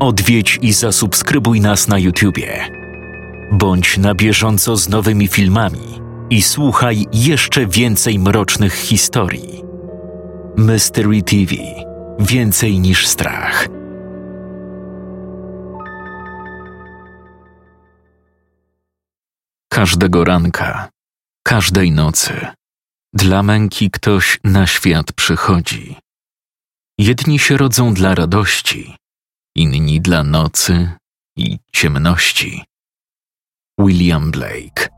Odwiedź i zasubskrybuj nas na YouTubie. Bądź na bieżąco z nowymi filmami i słuchaj jeszcze więcej mrocznych historii. Mystery TV Więcej niż strach. Każdego ranka, każdej nocy, dla męki ktoś na świat przychodzi. Jedni się rodzą dla radości, inni dla nocy i ciemności. William Blake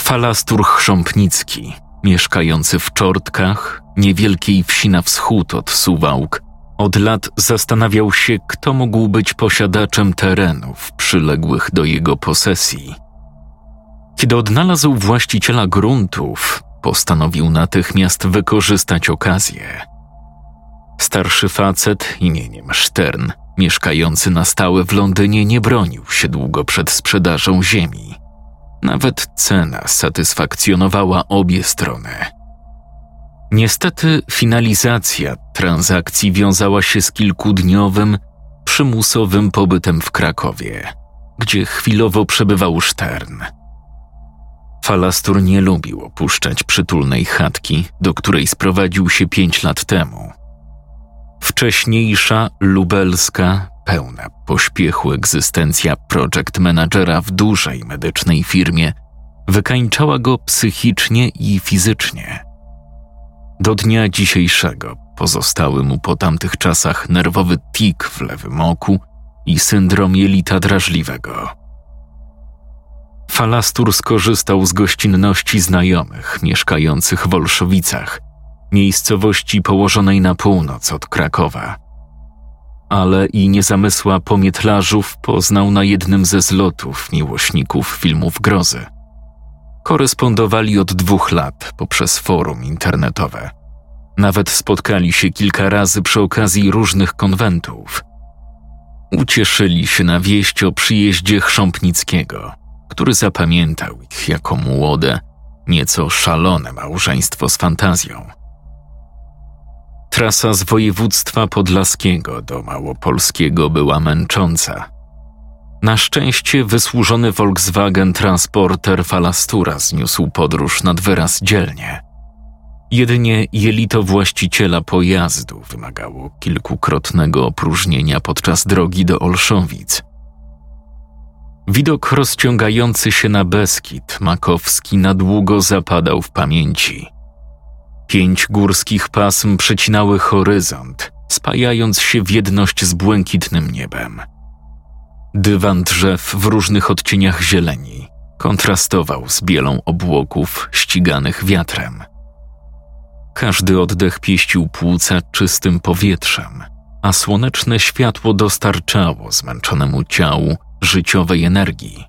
Falastur chrząpnicki, mieszkający w Czortkach, niewielkiej wsi na wschód od Suwałk, od lat zastanawiał się, kto mógł być posiadaczem terenów przyległych do jego posesji. Kiedy odnalazł właściciela gruntów, postanowił natychmiast wykorzystać okazję. Starszy facet imieniem Stern, mieszkający na stałe w Londynie, nie bronił się długo przed sprzedażą ziemi. Nawet cena satysfakcjonowała obie strony. Niestety finalizacja transakcji wiązała się z kilkudniowym, przymusowym pobytem w Krakowie, gdzie chwilowo przebywał Stern. Falastur nie lubił opuszczać przytulnej chatki, do której sprowadził się pięć lat temu. Wcześniejsza, lubelska, pełna pośpiechu egzystencja project managera w dużej medycznej firmie wykańczała go psychicznie i fizycznie. Do dnia dzisiejszego pozostały mu po tamtych czasach nerwowy tik w lewym oku i syndrom jelita drażliwego. Falastur skorzystał z gościnności znajomych mieszkających w Olszowicach, miejscowości położonej na północ od Krakowa. Ale i niezamysła pomietlarzów poznał na jednym ze zlotów miłośników filmów grozy. Korespondowali od dwóch lat poprzez forum internetowe. Nawet spotkali się kilka razy przy okazji różnych konwentów. Ucieszyli się na wieść o przyjeździe Chrząpnickiego, który zapamiętał ich jako młode, nieco szalone małżeństwo z fantazją. Trasa z województwa podlaskiego do małopolskiego była męcząca. Na szczęście wysłużony Volkswagen Transporter Falastura zniósł podróż nad wyraz dzielnie. Jedynie jelito właściciela pojazdu wymagało kilkukrotnego opróżnienia podczas drogi do Olszowic. Widok rozciągający się na Beskid Makowski na długo zapadał w pamięci – Pięć górskich pasm przecinały horyzont, spajając się w jedność z błękitnym niebem. Dywan drzew w różnych odcieniach zieleni kontrastował z bielą obłoków ściganych wiatrem. Każdy oddech pieścił płuca czystym powietrzem, a słoneczne światło dostarczało zmęczonemu ciału życiowej energii.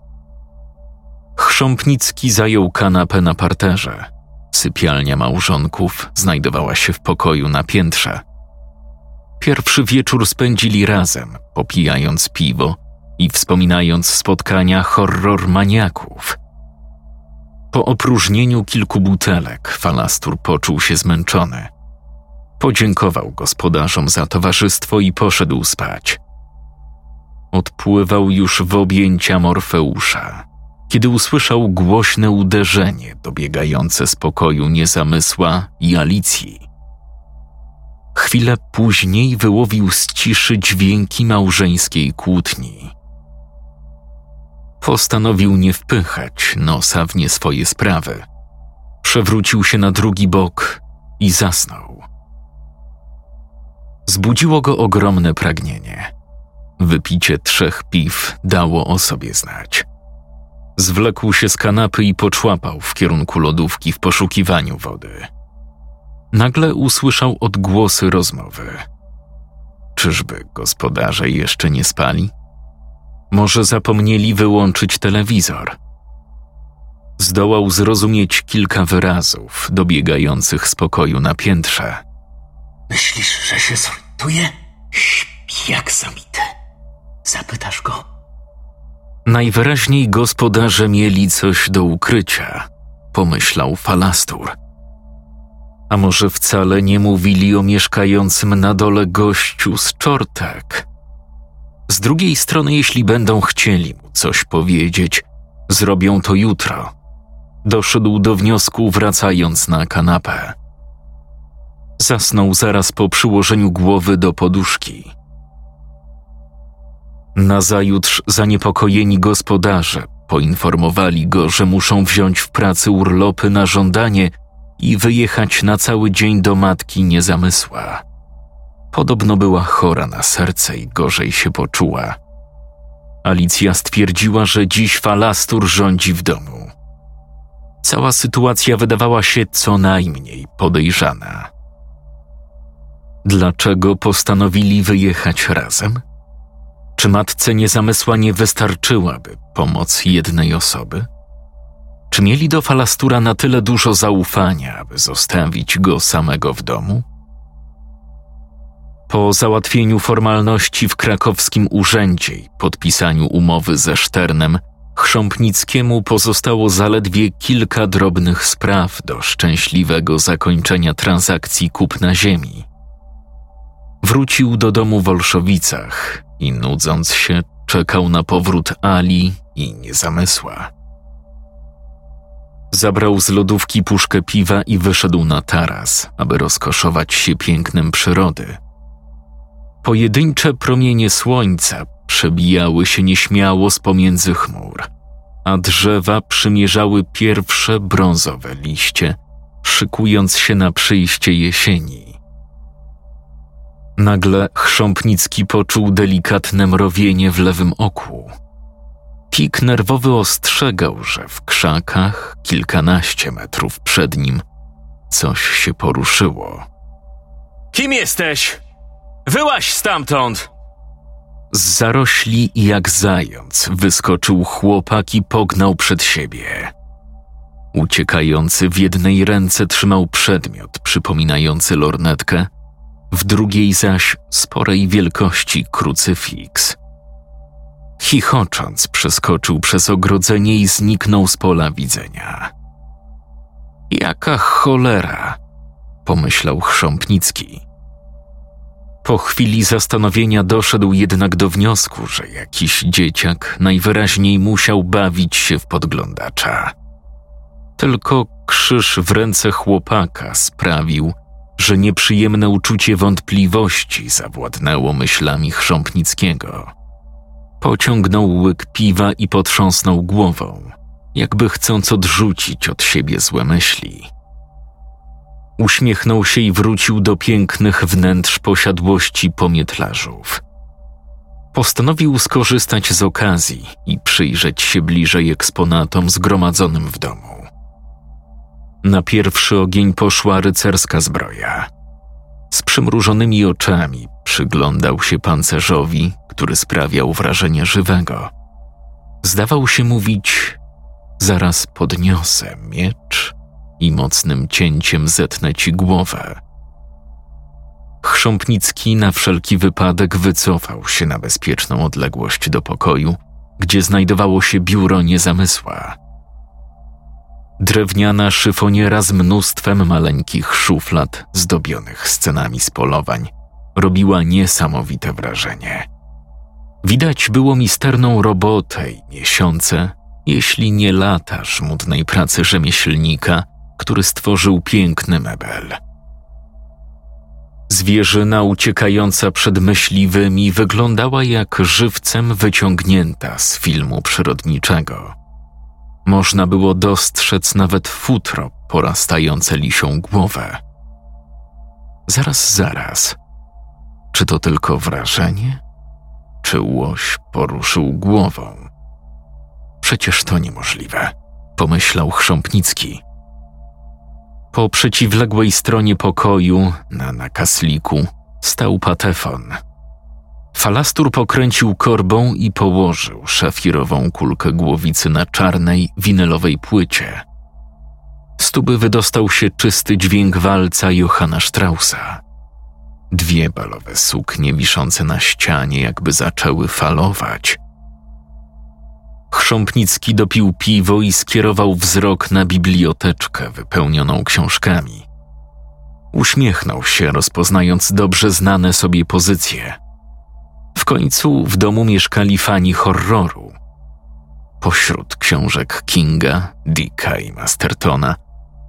Chrząpnicki zajął kanapę na parterze – Sypialnia małżonków znajdowała się w pokoju na piętrze. Pierwszy wieczór spędzili razem, popijając piwo i wspominając spotkania horror maniaków. Po opróżnieniu kilku butelek Falastur poczuł się zmęczony. Podziękował gospodarzom za towarzystwo i poszedł spać. Odpływał już w objęcia Morfeusza kiedy usłyszał głośne uderzenie dobiegające z pokoju niezamysła i Alicji. Chwilę później wyłowił z ciszy dźwięki małżeńskiej kłótni. Postanowił nie wpychać nosa w nie swoje sprawy. Przewrócił się na drugi bok i zasnął. Zbudziło go ogromne pragnienie. Wypicie trzech piw dało o sobie znać. Zwlekł się z kanapy i poczłapał w kierunku lodówki w poszukiwaniu wody. Nagle usłyszał odgłosy rozmowy. Czyżby gospodarze jeszcze nie spali? Może zapomnieli wyłączyć telewizor? Zdołał zrozumieć kilka wyrazów dobiegających z pokoju na piętrze. Myślisz, że się zorientuje? Śpi jak zabity. Zapytasz go, Najwyraźniej gospodarze mieli coś do ukrycia, pomyślał Falastur. A może wcale nie mówili o mieszkającym na dole gościu z czortek? Z drugiej strony, jeśli będą chcieli mu coś powiedzieć, zrobią to jutro. Doszedł do wniosku, wracając na kanapę. Zasnął zaraz po przyłożeniu głowy do poduszki. Nazajutrz zaniepokojeni gospodarze poinformowali go, że muszą wziąć w pracy urlopy na żądanie i wyjechać na cały dzień do matki niezamysła. Podobno była chora na serce i gorzej się poczuła. Alicja stwierdziła, że dziś falastur rządzi w domu. Cała sytuacja wydawała się co najmniej podejrzana. Dlaczego postanowili wyjechać razem? Czy matce niezamysła nie wystarczyłaby pomoc jednej osoby? Czy mieli do falastura na tyle dużo zaufania, aby zostawić go samego w domu? Po załatwieniu formalności w krakowskim urzędzie i podpisaniu umowy ze Szternem, Chrząpnickiemu pozostało zaledwie kilka drobnych spraw do szczęśliwego zakończenia transakcji kupna ziemi. Wrócił do domu w Olszowicach i nudząc się, czekał na powrót Ali i niezamysła. Zabrał z lodówki puszkę piwa i wyszedł na taras, aby rozkoszować się pięknem przyrody. Pojedyncze promienie słońca przebijały się nieśmiało z pomiędzy chmur, a drzewa przymierzały pierwsze brązowe liście, szykując się na przyjście jesieni. Nagle Chrząpnicki poczuł delikatne mrowienie w lewym oku. Pik nerwowy ostrzegał, że w krzakach, kilkanaście metrów przed nim, coś się poruszyło. Kim jesteś? Wyłaź stamtąd! Z zarośli jak zając wyskoczył chłopak i pognał przed siebie. Uciekający w jednej ręce trzymał przedmiot przypominający lornetkę, w drugiej zaś sporej wielkości krucyfiks. Chichocząc przeskoczył przez ogrodzenie i zniknął z pola widzenia. Jaka cholera, pomyślał Chrząpnicki. Po chwili zastanowienia doszedł jednak do wniosku, że jakiś dzieciak najwyraźniej musiał bawić się w podglądacza. Tylko krzyż w ręce chłopaka sprawił, że nieprzyjemne uczucie wątpliwości zawładnęło myślami Chrząpnickiego. Pociągnął łyk piwa i potrząsnął głową, jakby chcąc odrzucić od siebie złe myśli. Uśmiechnął się i wrócił do pięknych wnętrz posiadłości pomietlarzów. Postanowił skorzystać z okazji i przyjrzeć się bliżej eksponatom zgromadzonym w domu. Na pierwszy ogień poszła rycerska zbroja. Z przymrużonymi oczami przyglądał się pancerzowi, który sprawiał wrażenie żywego. Zdawał się mówić: Zaraz podniosę miecz i mocnym cięciem zetnę ci głowę. Chrząpnicki na wszelki wypadek wycofał się na bezpieczną odległość do pokoju, gdzie znajdowało się biuro niezamysła. Drewniana szyfoniera z mnóstwem maleńkich szuflad zdobionych scenami z polowań robiła niesamowite wrażenie. Widać było misterną robotę i miesiące, jeśli nie lata żmudnej pracy rzemieślnika – który stworzył piękny mebel. Zwierzyna uciekająca przed myśliwymi wyglądała jak żywcem wyciągnięta z filmu przyrodniczego. Można było dostrzec nawet futro porastające lisią głowę. Zaraz, zaraz. Czy to tylko wrażenie? Czy łoś poruszył głową? Przecież to niemożliwe, pomyślał Chrząpnicki. Po przeciwległej stronie pokoju, na nakasliku, stał patefon. Falastur pokręcił korbą i położył szafirową kulkę głowicy na czarnej, winylowej płycie. Z tuby wydostał się czysty dźwięk walca Johanna Straussa. Dwie balowe suknie wiszące na ścianie jakby zaczęły falować – Chrząpnicki dopił piwo i skierował wzrok na biblioteczkę wypełnioną książkami. Uśmiechnął się, rozpoznając dobrze znane sobie pozycje. Końcu w domu mieszkali fani horroru. Pośród książek Kinga, Dicka i Mastertona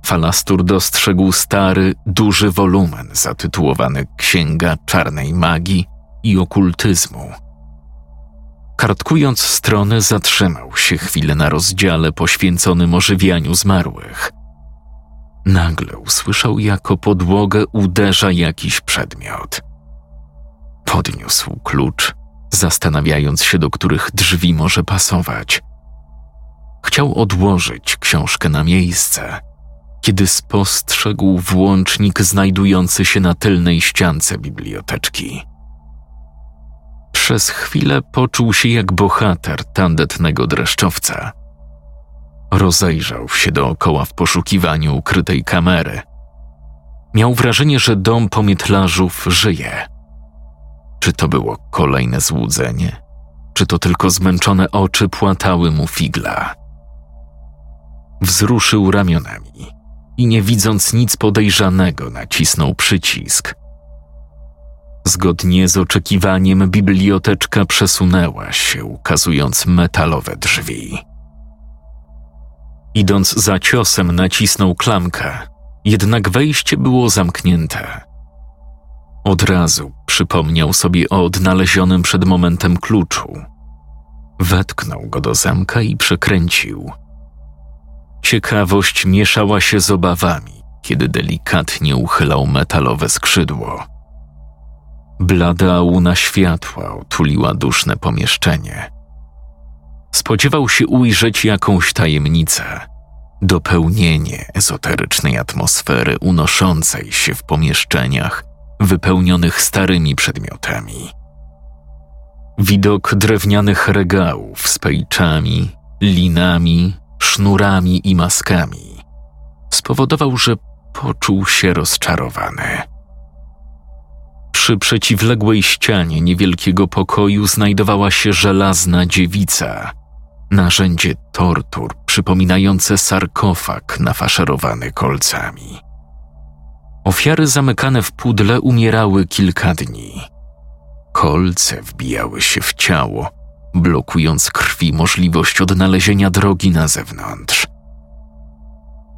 Falastur dostrzegł stary, duży wolumen zatytułowany Księga Czarnej Magii i Okultyzmu. Kartkując strony, zatrzymał się chwilę na rozdziale poświęconym ożywianiu zmarłych. Nagle usłyszał, jako podłogę uderza jakiś przedmiot. Podniósł klucz, zastanawiając się, do których drzwi może pasować. Chciał odłożyć książkę na miejsce, kiedy spostrzegł włącznik znajdujący się na tylnej ściance biblioteczki. Przez chwilę poczuł się jak bohater tandetnego dreszczowca. Rozejrzał się dookoła w poszukiwaniu ukrytej kamery. Miał wrażenie, że dom pomietlarzów żyje. Czy to było kolejne złudzenie? Czy to tylko zmęczone oczy płatały mu figla? Wzruszył ramionami i nie widząc nic podejrzanego, nacisnął przycisk. Zgodnie z oczekiwaniem, biblioteczka przesunęła się, ukazując metalowe drzwi. Idąc za ciosem, nacisnął klamkę, jednak wejście było zamknięte. Od razu przypomniał sobie o odnalezionym przed momentem kluczu. Wetknął go do zamka i przekręcił. Ciekawość mieszała się z obawami, kiedy delikatnie uchylał metalowe skrzydło. Blada łuna światła otuliła duszne pomieszczenie. Spodziewał się ujrzeć jakąś tajemnicę, dopełnienie ezoterycznej atmosfery unoszącej się w pomieszczeniach wypełnionych starymi przedmiotami. Widok drewnianych regałów z pejczami, linami, sznurami i maskami spowodował, że poczuł się rozczarowany. Przy przeciwległej ścianie niewielkiego pokoju znajdowała się żelazna dziewica, narzędzie tortur przypominające sarkofag nafaszerowany kolcami. Ofiary zamykane w pudle umierały kilka dni. Kolce wbijały się w ciało, blokując krwi możliwość odnalezienia drogi na zewnątrz.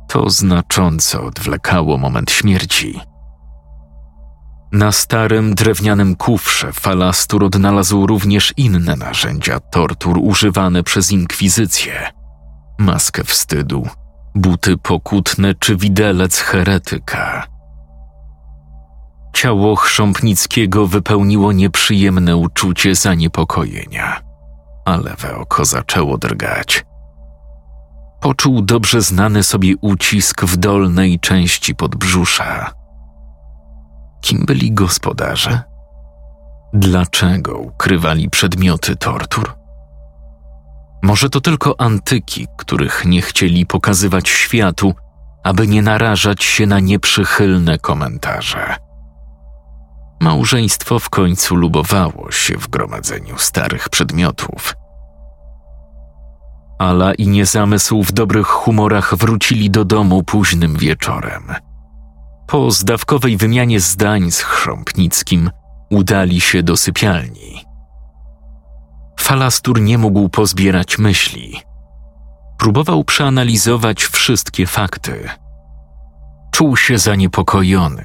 To znacząco odwlekało moment śmierci. Na starym drewnianym kufrze falastur odnalazł również inne narzędzia tortur używane przez inkwizycję: maskę wstydu, buty pokutne czy widelec heretyka. Ciało Chrząpnickiego wypełniło nieprzyjemne uczucie zaniepokojenia, a lewe oko zaczęło drgać. Poczuł dobrze znany sobie ucisk w dolnej części podbrzusza. Kim byli gospodarze? Dlaczego ukrywali przedmioty tortur? Może to tylko antyki, których nie chcieli pokazywać światu, aby nie narażać się na nieprzychylne komentarze. Małżeństwo w końcu lubowało się w gromadzeniu starych przedmiotów. Ala i niezamysł w dobrych humorach wrócili do domu późnym wieczorem. Po zdawkowej wymianie zdań z Chrząpnickim udali się do sypialni. Falastur nie mógł pozbierać myśli. Próbował przeanalizować wszystkie fakty. Czuł się zaniepokojony,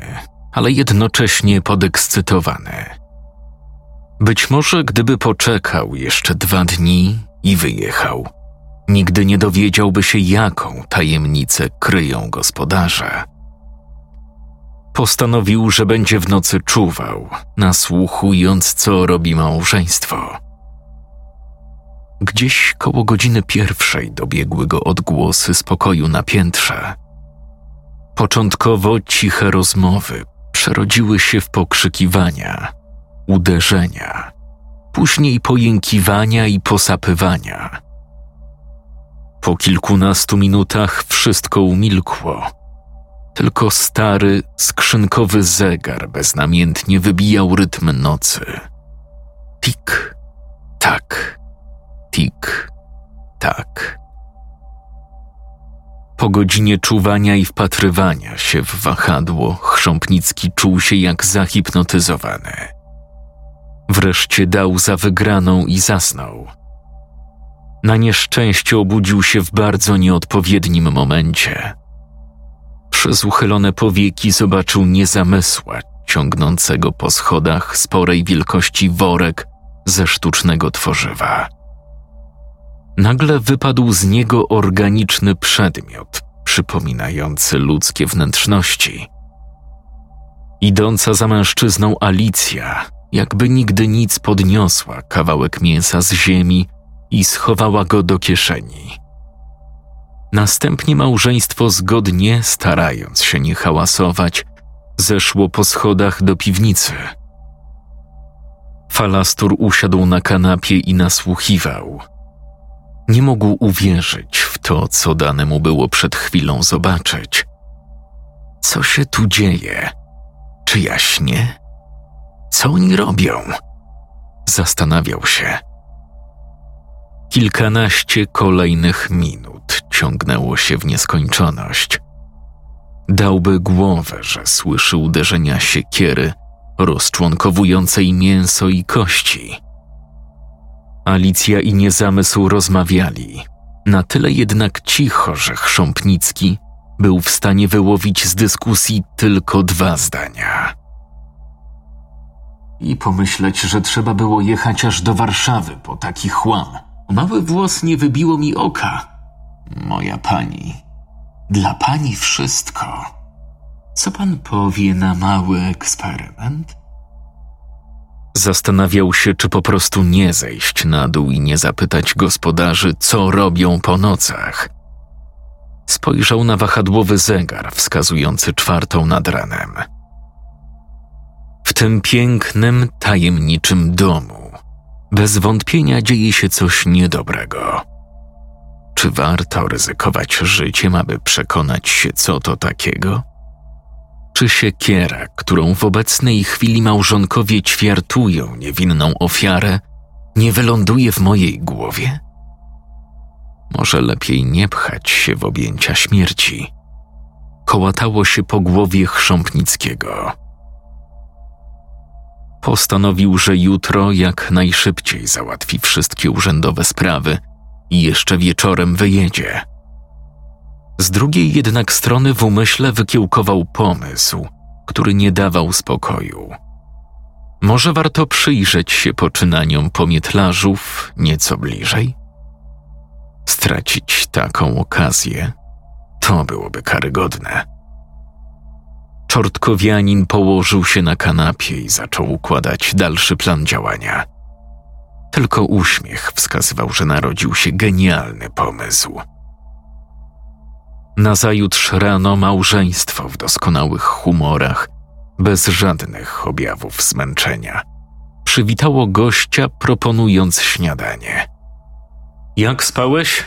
ale jednocześnie podekscytowany. Być może gdyby poczekał jeszcze dwa dni i wyjechał, nigdy nie dowiedziałby się, jaką tajemnicę kryją gospodarze. Postanowił, że będzie w nocy czuwał, nasłuchując, co robi małżeństwo. Gdzieś koło godziny pierwszej dobiegły go odgłosy spokoju na piętrze. Początkowo ciche rozmowy przerodziły się w pokrzykiwania, uderzenia, później pojękiwania i posapywania. Po kilkunastu minutach wszystko umilkło. Tylko stary, skrzynkowy zegar beznamiętnie wybijał rytm nocy. Tik, tak, tik, tak. Po godzinie czuwania i wpatrywania się w wahadło, Chrząpnicki czuł się jak zahipnotyzowany. Wreszcie dał za wygraną i zasnął. Na nieszczęście obudził się w bardzo nieodpowiednim momencie. Przez uchylone powieki zobaczył niezamysła ciągnącego po schodach sporej wielkości worek ze sztucznego tworzywa. Nagle wypadł z niego organiczny przedmiot, przypominający ludzkie wnętrzności. Idąca za mężczyzną Alicja, jakby nigdy nic podniosła kawałek mięsa z ziemi i schowała go do kieszeni. Następnie małżeństwo zgodnie, starając się nie hałasować, zeszło po schodach do piwnicy. Falastur usiadł na kanapie i nasłuchiwał. Nie mógł uwierzyć w to, co dane mu było przed chwilą zobaczyć. Co się tu dzieje? Czy jaśnie? Co oni robią? Zastanawiał się. Kilkanaście kolejnych minut ciągnęło się w nieskończoność. Dałby głowę, że słyszy uderzenia siekiery rozczłonkowującej mięso i kości. Alicja i Niezamysł rozmawiali, na tyle jednak cicho, że Chrząpnicki był w stanie wyłowić z dyskusji tylko dwa zdania. I pomyśleć, że trzeba było jechać aż do Warszawy po taki chłam. Mały włos nie wybiło mi oka. Moja pani, dla pani wszystko. Co pan powie na mały eksperyment? Zastanawiał się, czy po prostu nie zejść na dół i nie zapytać gospodarzy, co robią po nocach. Spojrzał na wahadłowy zegar wskazujący czwartą nad ranem. W tym pięknym, tajemniczym domu bez wątpienia dzieje się coś niedobrego. Czy warto ryzykować życiem, aby przekonać się, co to takiego? Czy siekiera, którą w obecnej chwili małżonkowie ćwiartują niewinną ofiarę, nie wyląduje w mojej głowie? Może lepiej nie pchać się w objęcia śmierci. Kołatało się po głowie Chrząpnickiego. Postanowił, że jutro jak najszybciej załatwi wszystkie urzędowe sprawy i jeszcze wieczorem wyjedzie. Z drugiej jednak strony w umyśle wykiełkował pomysł, który nie dawał spokoju. Może warto przyjrzeć się poczynaniom pomietlarzów nieco bliżej? Stracić taką okazję to byłoby karygodne. Czortkowianin położył się na kanapie i zaczął układać dalszy plan działania. Tylko uśmiech wskazywał, że narodził się genialny pomysł. Nazajutrz rano małżeństwo w doskonałych humorach, bez żadnych objawów zmęczenia, przywitało gościa, proponując śniadanie. Jak spałeś?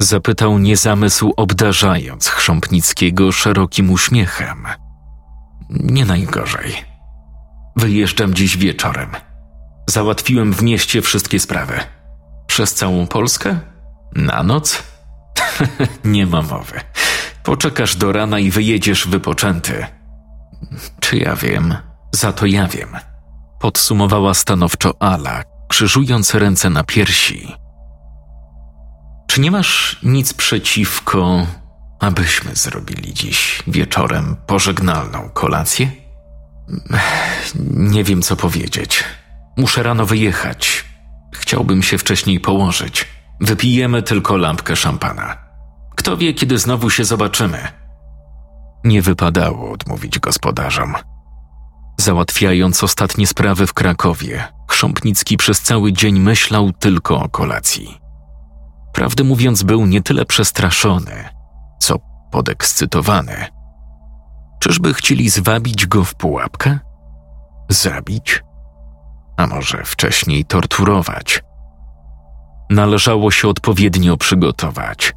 Zapytał niezamysł, obdarzając Chrząpnickiego szerokim uśmiechem. Nie najgorzej. Wyjeżdżam dziś wieczorem. Załatwiłem w mieście wszystkie sprawy. Przez całą Polskę? Na noc? Nie ma mowy. Poczekasz do rana i wyjedziesz wypoczęty. Czy ja wiem? Za to ja wiem. Podsumowała stanowczo Ala, krzyżując ręce na piersi. Czy nie masz nic przeciwko, abyśmy zrobili dziś wieczorem pożegnalną kolację? Nie wiem, co powiedzieć. Muszę rano wyjechać. Chciałbym się wcześniej położyć. Wypijemy tylko lampkę szampana. Kto wie, kiedy znowu się zobaczymy? Nie wypadało odmówić gospodarzom. Załatwiając ostatnie sprawy w Krakowie, Chrząpnicki przez cały dzień myślał tylko o kolacji. Prawdę mówiąc, był nie tyle przestraszony, co podekscytowany. Czyżby chcieli zwabić go w pułapkę? Zabić? A może wcześniej torturować? Należało się odpowiednio przygotować.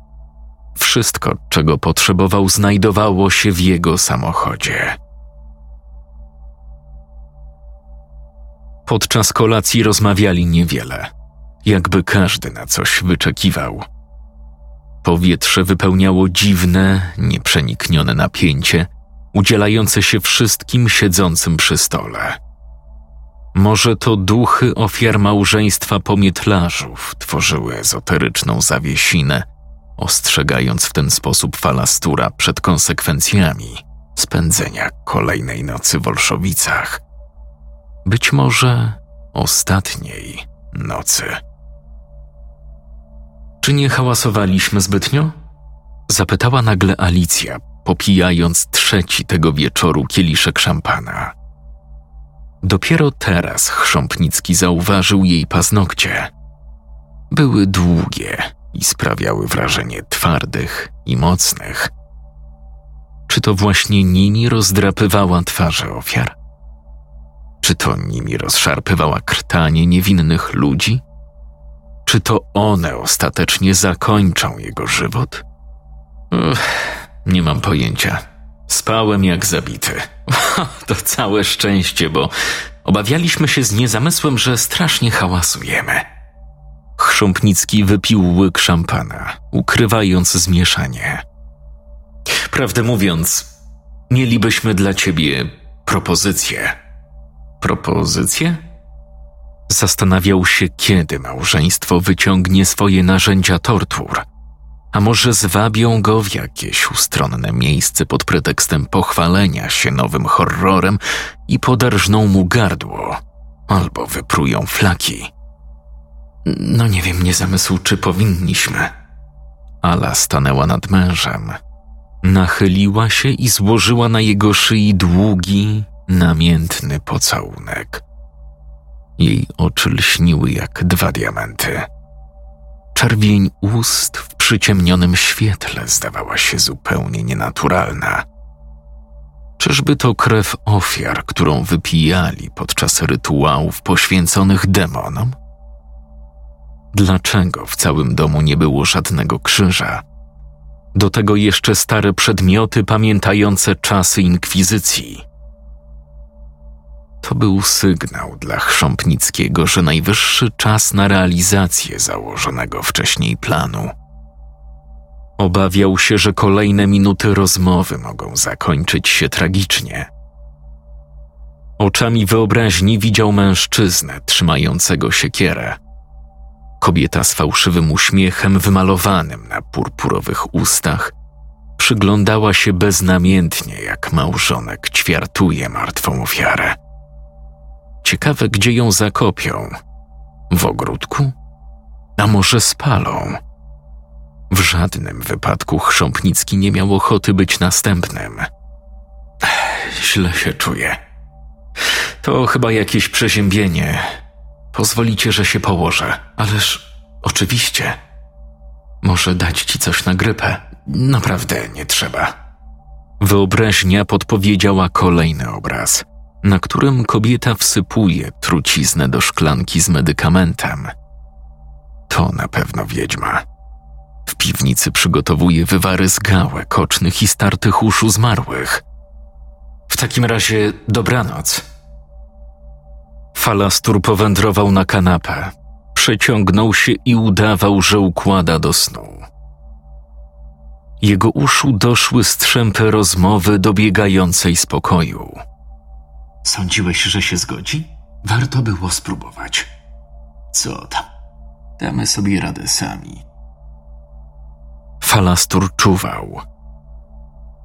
Wszystko, czego potrzebował, znajdowało się w jego samochodzie. Podczas kolacji rozmawiali niewiele, jakby każdy na coś wyczekiwał. Powietrze wypełniało dziwne, nieprzeniknione napięcie, udzielające się wszystkim siedzącym przy stole. Może to duchy ofiar małżeństwa pomietlarzów tworzyły ezoteryczną zawiesinę, ostrzegając w ten sposób falastura przed konsekwencjami spędzenia kolejnej nocy w Olszowicach. Być może ostatniej nocy. Czy nie hałasowaliśmy zbytnio? Zapytała nagle Alicja, popijając trzeci tego wieczoru kieliszek szampana. Dopiero teraz Chrząpnicki zauważył jej paznokcie. Były długie i sprawiały wrażenie twardych i mocnych. Czy to właśnie nimi rozdrapywała twarze ofiar? Czy to nimi rozszarpywała krtanie niewinnych ludzi? Czy to one ostatecznie zakończą jego żywot? Uch, nie mam pojęcia. Spałem jak zabity. to całe szczęście, bo obawialiśmy się z niezamysłem, że strasznie hałasujemy. Chrząpnicki wypił łyk szampana, ukrywając zmieszanie. Prawdę mówiąc, mielibyśmy dla ciebie propozycję. Propozycję? Zastanawiał się, kiedy małżeństwo wyciągnie swoje narzędzia tortur. A może zwabią go w jakieś ustronne miejsce pod pretekstem pochwalenia się nowym horrorem i podarżną mu gardło, albo wyprują flaki. No nie wiem, nie zamysł, czy powinniśmy. Ala stanęła nad mężem. Nachyliła się i złożyła na jego szyi długi, namiętny pocałunek. Jej oczy lśniły jak dwa diamenty. Czerwień ust przyciemnionym świetle zdawała się zupełnie nienaturalna. Czyżby to krew ofiar, którą wypijali podczas rytuałów poświęconych demonom? Dlaczego w całym domu nie było żadnego krzyża? Do tego jeszcze stare przedmioty pamiętające czasy inkwizycji. To był sygnał dla Chrząpnickiego, że najwyższy czas na realizację założonego wcześniej planu. Obawiał się, że kolejne minuty rozmowy mogą zakończyć się tragicznie. Oczami wyobraźni widział mężczyznę trzymającego siekierę. Kobieta z fałszywym uśmiechem wymalowanym na purpurowych ustach przyglądała się beznamiętnie, jak małżonek ćwiartuje martwą ofiarę. Ciekawe, gdzie ją zakopią. W ogródku? A może spalą? W żadnym wypadku Chrząpnicki nie miał ochoty być następnym. Źle się czuję. To chyba jakieś przeziębienie. Pozwolicie, że się położę, ależ oczywiście. Może dać ci coś na grypę. Naprawdę nie trzeba. Wyobraźnia podpowiedziała kolejny obraz, na którym kobieta wsypuje truciznę do szklanki z medykamentem. To na pewno wiedźma. W piwnicy przygotowuje wywary z gałek ocznych i startych uszu zmarłych. W takim razie dobranoc. Falastur powędrował na kanapę, przeciągnął się i udawał, że układa do snu. Jego uszu doszły strzępy rozmowy dobiegającej z pokoju. Sądziłeś, że się zgodzi? Warto było spróbować. Co tam? Damy sobie radę sami. Falastur czuwał.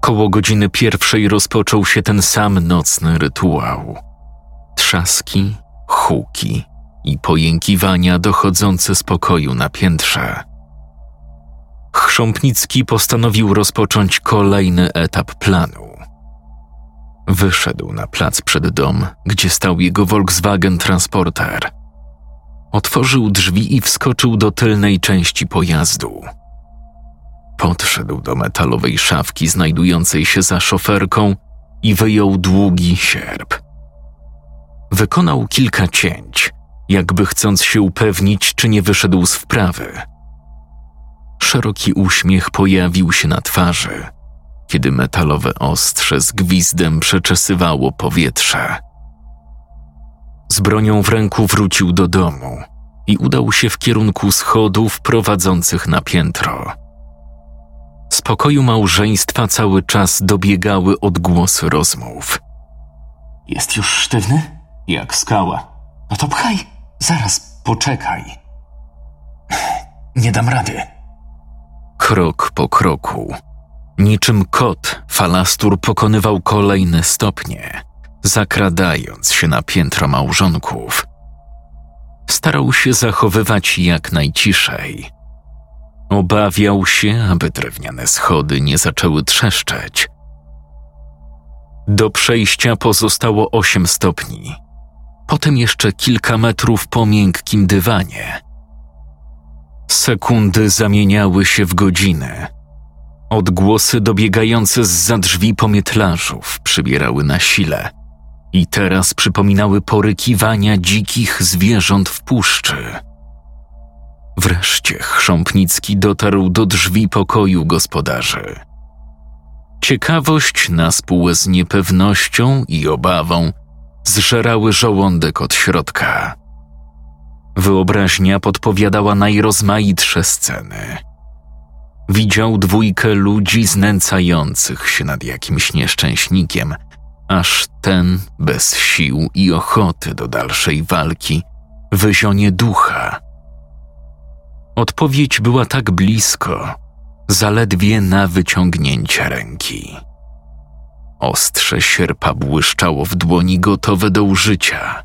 Koło godziny pierwszej rozpoczął się ten sam nocny rytuał. Trzaski, huki i pojękiwania dochodzące z pokoju na piętrze. Chrząpnicki postanowił rozpocząć kolejny etap planu. Wyszedł na plac przed dom, gdzie stał jego Volkswagen Transporter. Otworzył drzwi i wskoczył do tylnej części pojazdu. Podszedł do metalowej szafki znajdującej się za szoferką i wyjął długi sierp. Wykonał kilka cięć, jakby chcąc się upewnić, czy nie wyszedł z wprawy. Szeroki uśmiech pojawił się na twarzy, kiedy metalowe ostrze z gwizdem przeczesywało powietrze. Z bronią w ręku wrócił do domu i udał się w kierunku schodów prowadzących na piętro. Pokoju małżeństwa cały czas dobiegały odgłosy rozmów. Jest już sztywny? Jak skała. No to pchaj. Zaraz, poczekaj. Nie dam rady. Krok po kroku. Niczym kot, falastur pokonywał kolejne stopnie, zakradając się na piętro małżonków. Starał się zachowywać jak najciszej. Obawiał się, aby drewniane schody nie zaczęły trzeszczeć. Do przejścia pozostało osiem stopni. Potem jeszcze kilka metrów po miękkim dywanie. Sekundy zamieniały się w godziny. Odgłosy dobiegające z za drzwi pomietlarzów przybierały na sile i teraz przypominały porykiwania dzikich zwierząt w puszczy. Wreszcie Chrząpnicki dotarł do drzwi pokoju gospodarzy. Ciekawość na spół z niepewnością i obawą zżerały żołądek od środka. Wyobraźnia podpowiadała najrozmaitsze sceny. Widział dwójkę ludzi znęcających się nad jakimś nieszczęśnikiem, aż ten, bez sił i ochoty do dalszej walki, wyzionie ducha. Odpowiedź była tak blisko, zaledwie na wyciągnięcie ręki. Ostrze sierpa błyszczało w dłoni gotowe do użycia.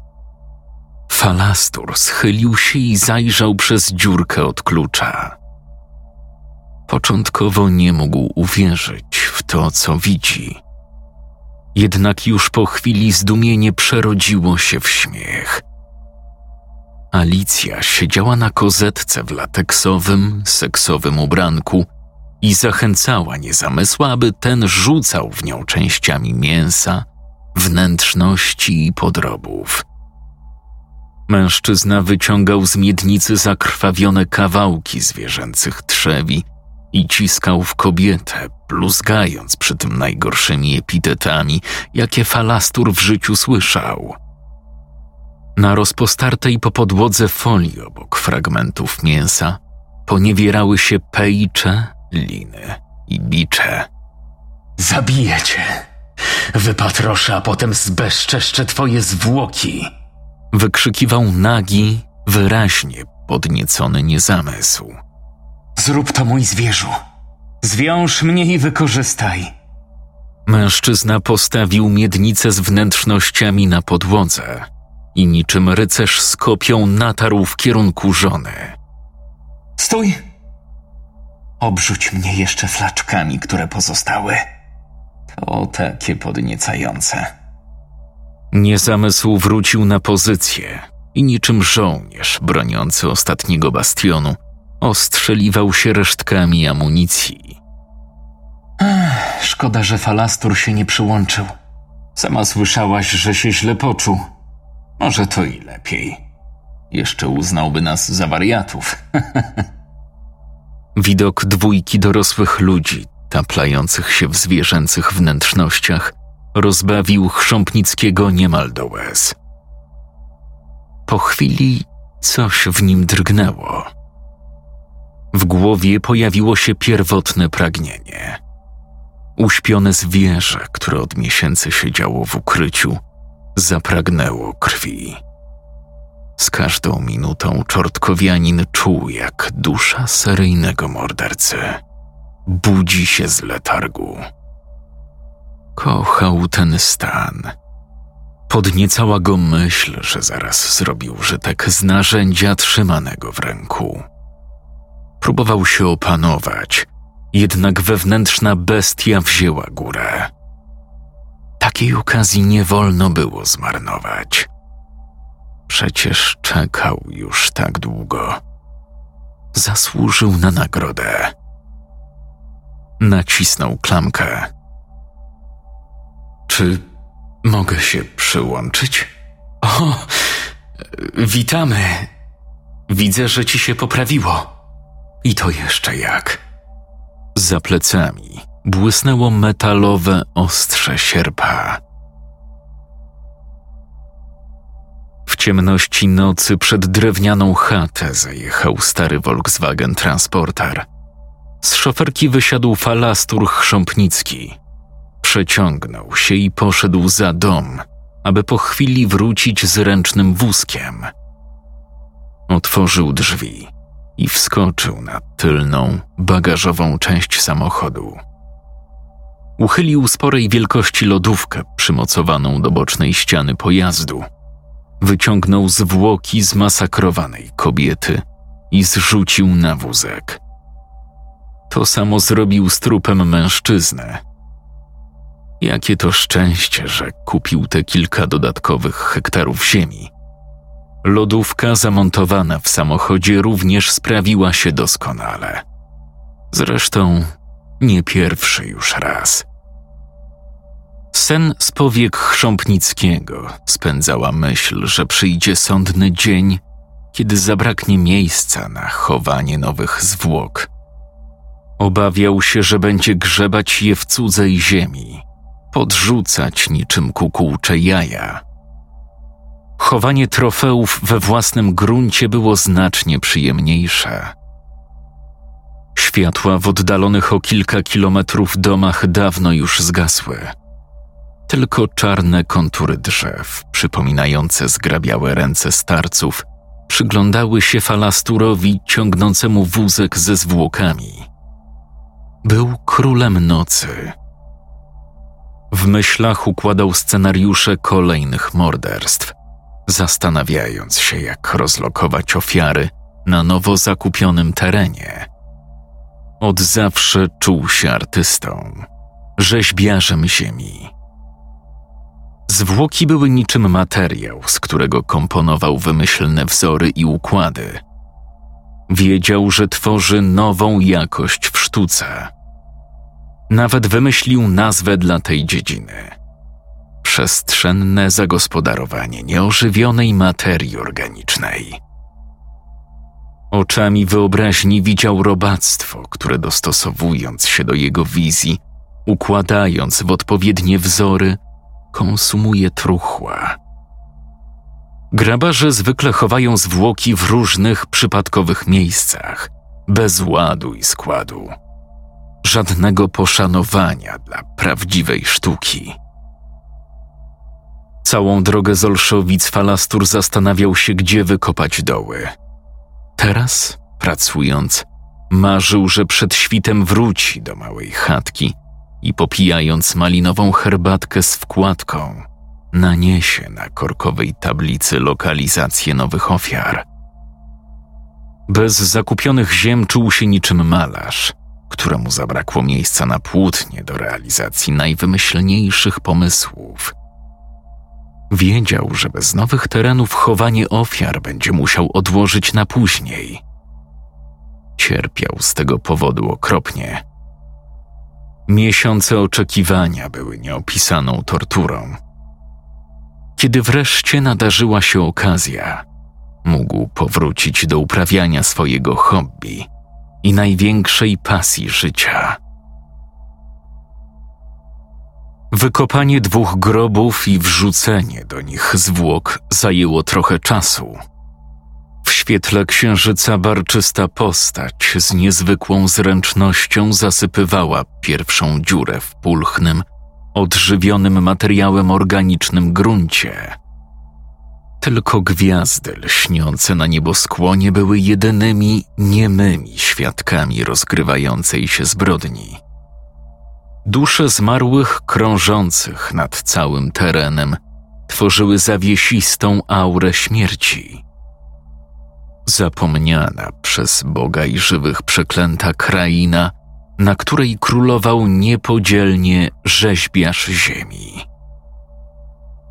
Falastur schylił się i zajrzał przez dziurkę od klucza. Początkowo nie mógł uwierzyć w to, co widzi. Jednak już po chwili zdumienie przerodziło się w śmiech. Alicja siedziała na kozetce w lateksowym, seksowym ubranku i zachęcała niezamysła, aby ten rzucał w nią częściami mięsa, wnętrzności i podrobów. Mężczyzna wyciągał z miednicy zakrwawione kawałki zwierzęcych trzewi i ciskał w kobietę, bluzgając przy tym najgorszymi epitetami, jakie falastur w życiu słyszał. Na rozpostartej po podłodze folii obok fragmentów mięsa poniewierały się pejcze, liny i bicze. Zabiję cię. Wypatroszę, a potem zbezczeszczę twoje zwłoki. Wykrzykiwał nagi, wyraźnie podniecony niezamysł. Zrób to, mój zwierzu. Zwiąż mnie i wykorzystaj. Mężczyzna postawił miednicę z wnętrznościami na podłodze i niczym rycerz z kopią natarł w kierunku żony. Stój! Obrzuć mnie jeszcze flaczkami, które pozostały. To takie podniecające. Niezamysł wrócił na pozycję i niczym żołnierz broniący ostatniego bastionu ostrzeliwał się resztkami amunicji. Ech, szkoda, że falastur się nie przyłączył. Sama słyszałaś, że się źle poczuł. Może to i lepiej. Jeszcze uznałby nas za wariatów. Widok dwójki dorosłych ludzi, taplających się w zwierzęcych wnętrznościach, rozbawił Chrząpnickiego niemal do łez. Po chwili coś w nim drgnęło. W głowie pojawiło się pierwotne pragnienie. Uśpione zwierzę, które od miesięcy siedziało w ukryciu, zapragnęło krwi. Z każdą minutą czortkowianin czuł, jak dusza seryjnego mordercy budzi się z letargu. Kochał ten stan. Podniecała go myśl, że zaraz zrobi użytek z narzędzia trzymanego w ręku. Próbował się opanować, jednak wewnętrzna bestia wzięła górę. Takiej okazji nie wolno było zmarnować. Przecież czekał już tak długo. Zasłużył na nagrodę. Nacisnął klamkę. Czy mogę się przyłączyć? O, witamy. Widzę, że ci się poprawiło. I to jeszcze jak. Za plecami błysnęło metalowe ostrze sierpa. W ciemności nocy przed drewnianą chatę zajechał stary Volkswagen Transporter. Z szoferki wysiadł falastur chrząpnicki. Przeciągnął się i poszedł za dom, aby po chwili wrócić z ręcznym wózkiem. Otworzył drzwi i wskoczył na tylną, bagażową część samochodu. Uchylił sporej wielkości lodówkę przymocowaną do bocznej ściany pojazdu. Wyciągnął zwłoki zmasakrowanej kobiety i zrzucił na wózek. To samo zrobił z trupem mężczyzny. Jakie to szczęście, że kupił te kilka dodatkowych hektarów ziemi. Lodówka zamontowana w samochodzie również sprawiła się doskonale. Zresztą nie pierwszy już raz. Sen z powiek Chrząpnickiego spędzała myśl, że przyjdzie sądny dzień, kiedy zabraknie miejsca na chowanie nowych zwłok. Obawiał się, że będzie grzebać je w cudzej ziemi, podrzucać niczym kukułcze jaja. Chowanie trofeów we własnym gruncie było znacznie przyjemniejsze. Światła w oddalonych o kilka kilometrów domach dawno już zgasły. Tylko czarne kontury drzew, przypominające zgrabiałe ręce starców, przyglądały się falasturowi ciągnącemu wózek ze zwłokami. Był królem nocy. W myślach układał scenariusze kolejnych morderstw, zastanawiając się, jak rozlokować ofiary na nowo zakupionym terenie. Od zawsze czuł się artystą, rzeźbiarzem ziemi. Zwłoki były niczym materiał, z którego komponował wymyślne wzory i układy. Wiedział, że tworzy nową jakość w sztuce. Nawet wymyślił nazwę dla tej dziedziny przestrzenne zagospodarowanie nieożywionej materii organicznej. Oczami wyobraźni widział robactwo, które dostosowując się do jego wizji, układając w odpowiednie wzory, konsumuje truchła. Grabarze zwykle chowają zwłoki w różnych przypadkowych miejscach, bez ładu i składu. Żadnego poszanowania dla prawdziwej sztuki. Całą drogę z Olszowic Falastur zastanawiał się, gdzie wykopać doły. Teraz, pracując, marzył, że przed świtem wróci do małej chatki i popijając malinową herbatkę z wkładką, naniesie na korkowej tablicy lokalizację nowych ofiar. Bez zakupionych ziem czuł się niczym malarz, któremu zabrakło miejsca na płótnie do realizacji najwymyślniejszych pomysłów. Wiedział, że bez nowych terenów chowanie ofiar będzie musiał odłożyć na później. Cierpiał z tego powodu okropnie. Miesiące oczekiwania były nieopisaną torturą. Kiedy wreszcie nadarzyła się okazja, mógł powrócić do uprawiania swojego hobby i największej pasji życia. Wykopanie dwóch grobów i wrzucenie do nich zwłok zajęło trochę czasu. Świetle księżyca barczysta postać z niezwykłą zręcznością zasypywała pierwszą dziurę w pulchnym, odżywionym materiałem organicznym gruncie. Tylko gwiazdy lśniące na nieboskłonie były jedynymi niemymi świadkami rozgrywającej się zbrodni. Dusze zmarłych krążących nad całym terenem tworzyły zawiesistą aurę śmierci. Zapomniana przez Boga i żywych przeklęta kraina, na której królował niepodzielnie rzeźbiarz ziemi.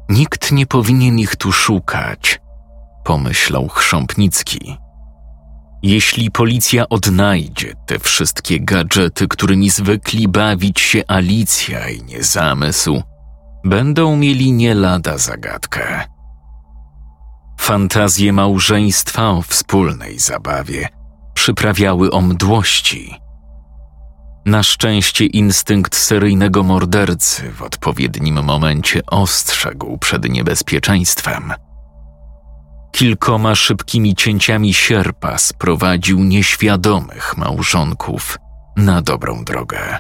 Nikt nie powinien ich tu szukać, pomyślał Chrząpnicki. Jeśli policja odnajdzie te wszystkie gadżety, którymi zwykli bawić się Alicja i niezamysł, będą mieli nie lada zagadkę. Fantazje małżeństwa o wspólnej zabawie przyprawiały o mdłości. Na szczęście instynkt seryjnego mordercy w odpowiednim momencie ostrzegł przed niebezpieczeństwem – Kilkoma szybkimi cięciami sierpa sprowadził nieświadomych małżonków na dobrą drogę.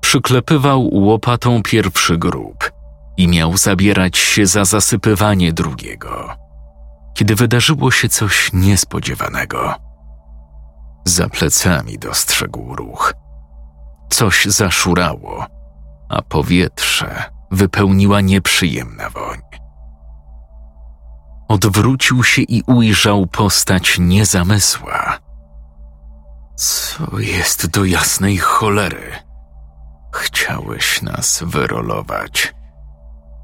Przyklepywał łopatą pierwszy grób i miał zabierać się za zasypywanie drugiego, kiedy wydarzyło się coś niespodziewanego. Za plecami dostrzegł ruch. Coś zaszurało, a powietrze wypełniła nieprzyjemna woń. Odwrócił się i ujrzał postać niezamysła. Co jest do jasnej cholery? Chciałeś nas wyrolować.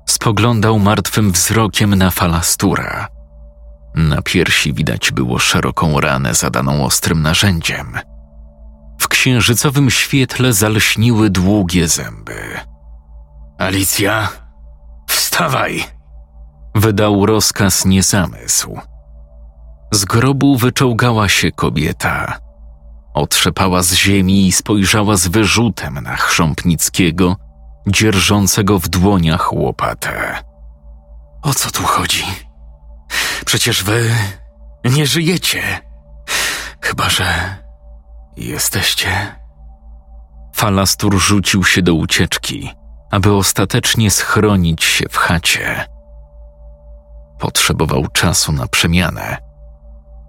Spoglądał martwym wzrokiem na falastura. Na piersi widać było szeroką ranę zadaną ostrym narzędziem. W księżycowym świetle zalśniły długie zęby. Alicja, wstawaj! Wydał rozkaz niezamysł. Z grobu wyczołgała się kobieta. Otrzepała z ziemi i spojrzała z wyrzutem na Chrząpnickiego, dzierżącego w dłoniach łopatę. O co tu chodzi? Przecież wy nie żyjecie. Chyba, że jesteście. Falastur rzucił się do ucieczki, aby ostatecznie schronić się w chacie. Potrzebował czasu na przemianę.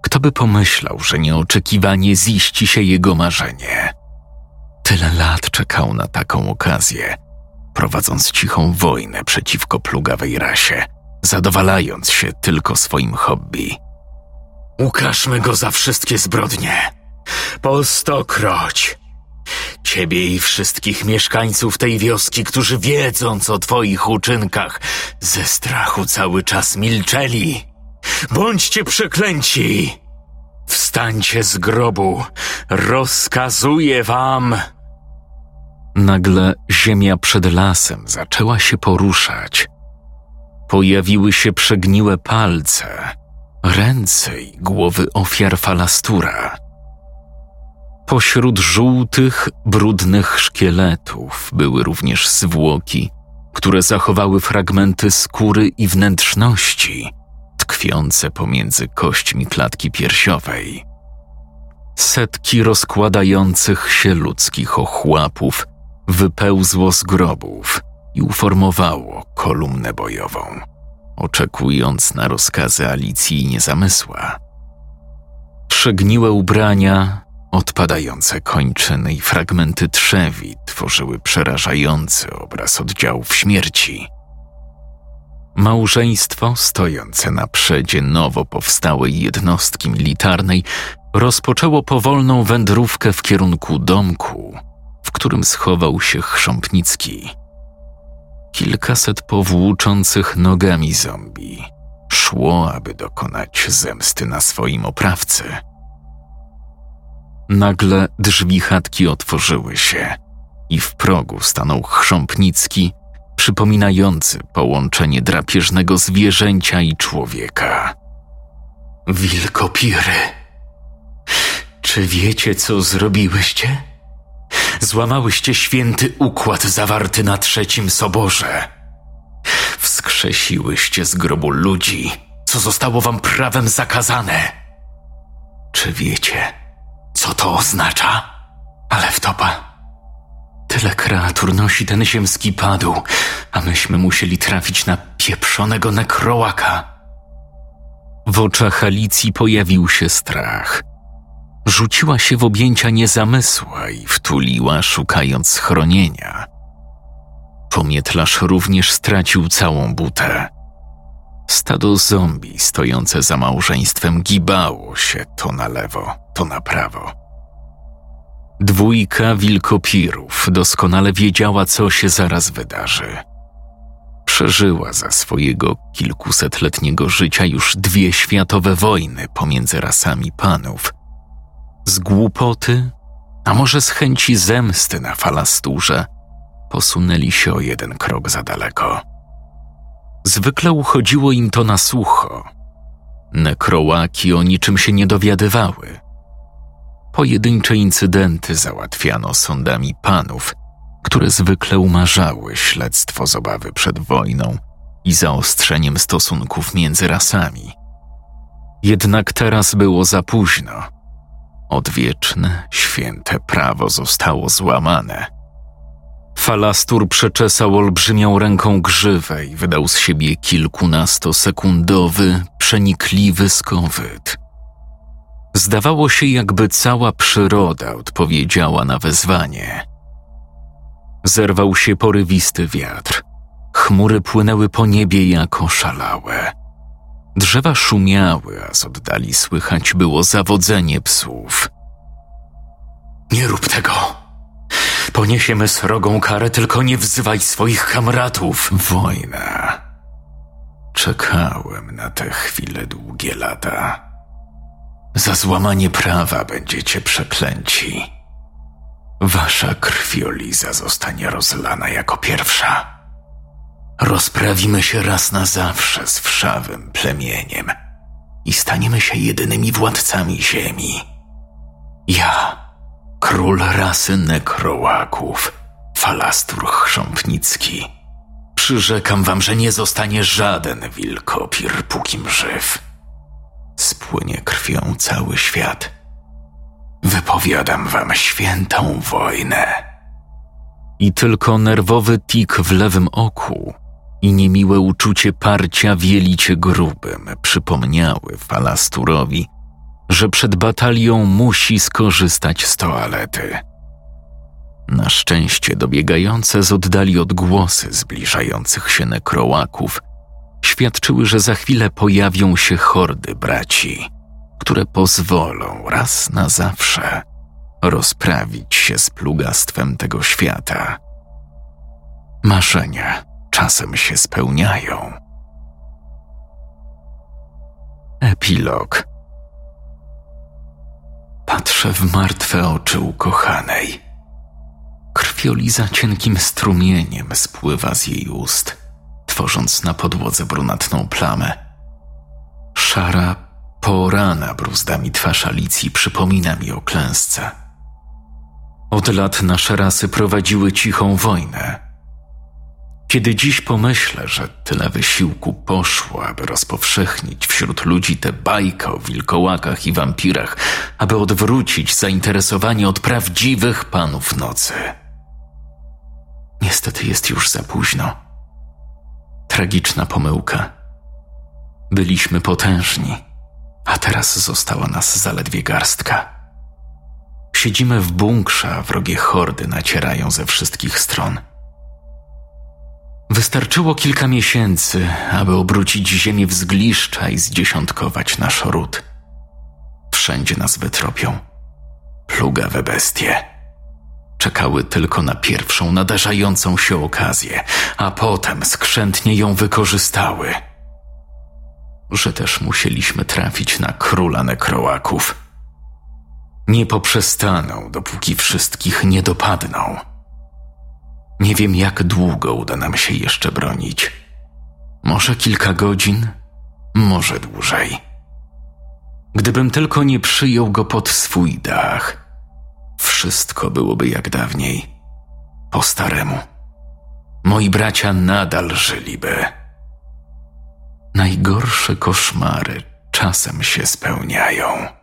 Kto by pomyślał, że nieoczekiwanie ziści się jego marzenie? Tyle lat czekał na taką okazję, prowadząc cichą wojnę przeciwko plugawej rasie, zadowalając się tylko swoim hobby. Ukażmy go za wszystkie zbrodnie. Po stokroć. Ciebie i wszystkich mieszkańców tej wioski, którzy wiedząc o twoich uczynkach, ze strachu cały czas milczeli. Bądźcie przeklęci! Wstańcie z grobu, rozkazuję wam! Nagle ziemia przed lasem zaczęła się poruszać. Pojawiły się przegniłe palce, ręce i głowy ofiar falastura. Pośród żółtych, brudnych szkieletów były również zwłoki, które zachowały fragmenty skóry i wnętrzności, tkwiące pomiędzy kośćmi klatki piersiowej. Setki rozkładających się ludzkich ochłapów wypełzło z grobów i uformowało kolumnę bojową, oczekując na rozkazy Alicji i Niezamysła. Przegniłe ubrania, odpadające kończyny i fragmenty trzewi tworzyły przerażający obraz oddziałów śmierci. Małżeństwo, stojące na przedzie nowo powstałej jednostki militarnej, rozpoczęło powolną wędrówkę w kierunku domku, w którym schował się Chrząpnicki. Kilkaset powłóczących nogami zombie szło, aby dokonać zemsty na swoim oprawcy. Nagle drzwi chatki otworzyły się i w progu stanął Chrząpnicki, przypominający połączenie drapieżnego zwierzęcia i człowieka. Wilkopiry. Czy wiecie, co zrobiłyście? Złamałyście święty układ zawarty na trzecim soborze. Wskrzesiłyście z grobu ludzi, co zostało wam prawem zakazane. Czy wiecie, co to oznacza? Ale wtopa. Tyle kreatur nosi ten ziemski padł, a myśmy musieli trafić na pieprzonego nekrołaka. W oczach Alicji pojawił się strach. Rzuciła się w objęcia niezamysła i wtuliła, szukając schronienia. Pomietlarz również stracił całą butę. Stado zombie stojące za małżeństwem gibało się to na lewo, to na prawo. Dwójka wilkopirów doskonale wiedziała, co się zaraz wydarzy. Przeżyła za swojego kilkusetletniego życia już dwie światowe wojny pomiędzy rasami panów. Z głupoty, a może z chęci zemsty na falasturze, posunęli się o jeden krok za daleko. Zwykle uchodziło im to na sucho. Nekrołaki o niczym się nie dowiadywały. Pojedyncze incydenty załatwiano sądami panów, które zwykle umarzały śledztwo z obawy przed wojną i zaostrzeniem stosunków między rasami. Jednak teraz było za późno. Odwieczne, święte prawo zostało złamane. Falastur przeczesał olbrzymią ręką grzywę i wydał z siebie kilkunastosekundowy, przenikliwy skowyt. Zdawało się, jakby cała przyroda odpowiedziała na wezwanie. Zerwał się porywisty wiatr. Chmury płynęły po niebie jako szalałe. Drzewa szumiały, a z oddali słychać było zawodzenie psów. Nie rób tego! Poniesiemy srogą karę, tylko nie wzywaj swoich kamratów. Wojna. Czekałem na te chwile długie lata. Za złamanie prawa będziecie przeklęci. Wasza krwioliza zostanie rozlana jako pierwsza. Rozprawimy się raz na zawsze z wszawym plemieniem i staniemy się jedynymi władcami ziemi. Ja, król rasy nekrołaków, falastur chrząpnicki, przyrzekam wam, że nie zostanie żaden wilkopir, pókim żyw. Spłynie krwią cały świat. Wypowiadam wam świętą wojnę. I tylko nerwowy tik w lewym oku i niemiłe uczucie parcia w jelicie grubym przypomniały Falasturowi, że przed batalią musi skorzystać z toalety. Na szczęście dobiegające z oddali odgłosy zbliżających się nekrołaków świadczyły, że za chwilę pojawią się hordy braci, które pozwolą raz na zawsze rozprawić się z plugastwem tego świata. Marzenia czasem się spełniają. Epilog. Patrzę w martwe oczy ukochanej. Krwioliza cienkim strumieniem spływa z jej ust, tworząc na podłodze brunatną plamę. Szara, porana bruzdami twarz Alicji przypomina mi o klęsce. Od lat nasze rasy prowadziły cichą wojnę – kiedy dziś pomyślę, że tyle wysiłku poszło, aby rozpowszechnić wśród ludzi tę bajkę o wilkołakach i wampirach, aby odwrócić zainteresowanie od prawdziwych panów nocy. Niestety jest już za późno. Tragiczna pomyłka. Byliśmy potężni, a teraz została nas zaledwie garstka. Siedzimy w bunkrze, a wrogie hordy nacierają ze wszystkich stron – Wystarczyło kilka miesięcy, aby obrócić ziemię w zgliszcza i zdziesiątkować nasz ród. Wszędzie nas wytropią. Plugawe bestie. Czekały tylko na pierwszą nadarzającą się okazję, a potem skrzętnie ją wykorzystały. Że też musieliśmy trafić na króla nekrołaków. Nie poprzestaną, dopóki wszystkich nie dopadną. Nie wiem, jak długo uda nam się jeszcze bronić. Może kilka godzin, może dłużej. Gdybym tylko nie przyjął go pod swój dach, wszystko byłoby jak dawniej, po staremu. Moi bracia nadal żyliby. Najgorsze koszmary czasem się spełniają.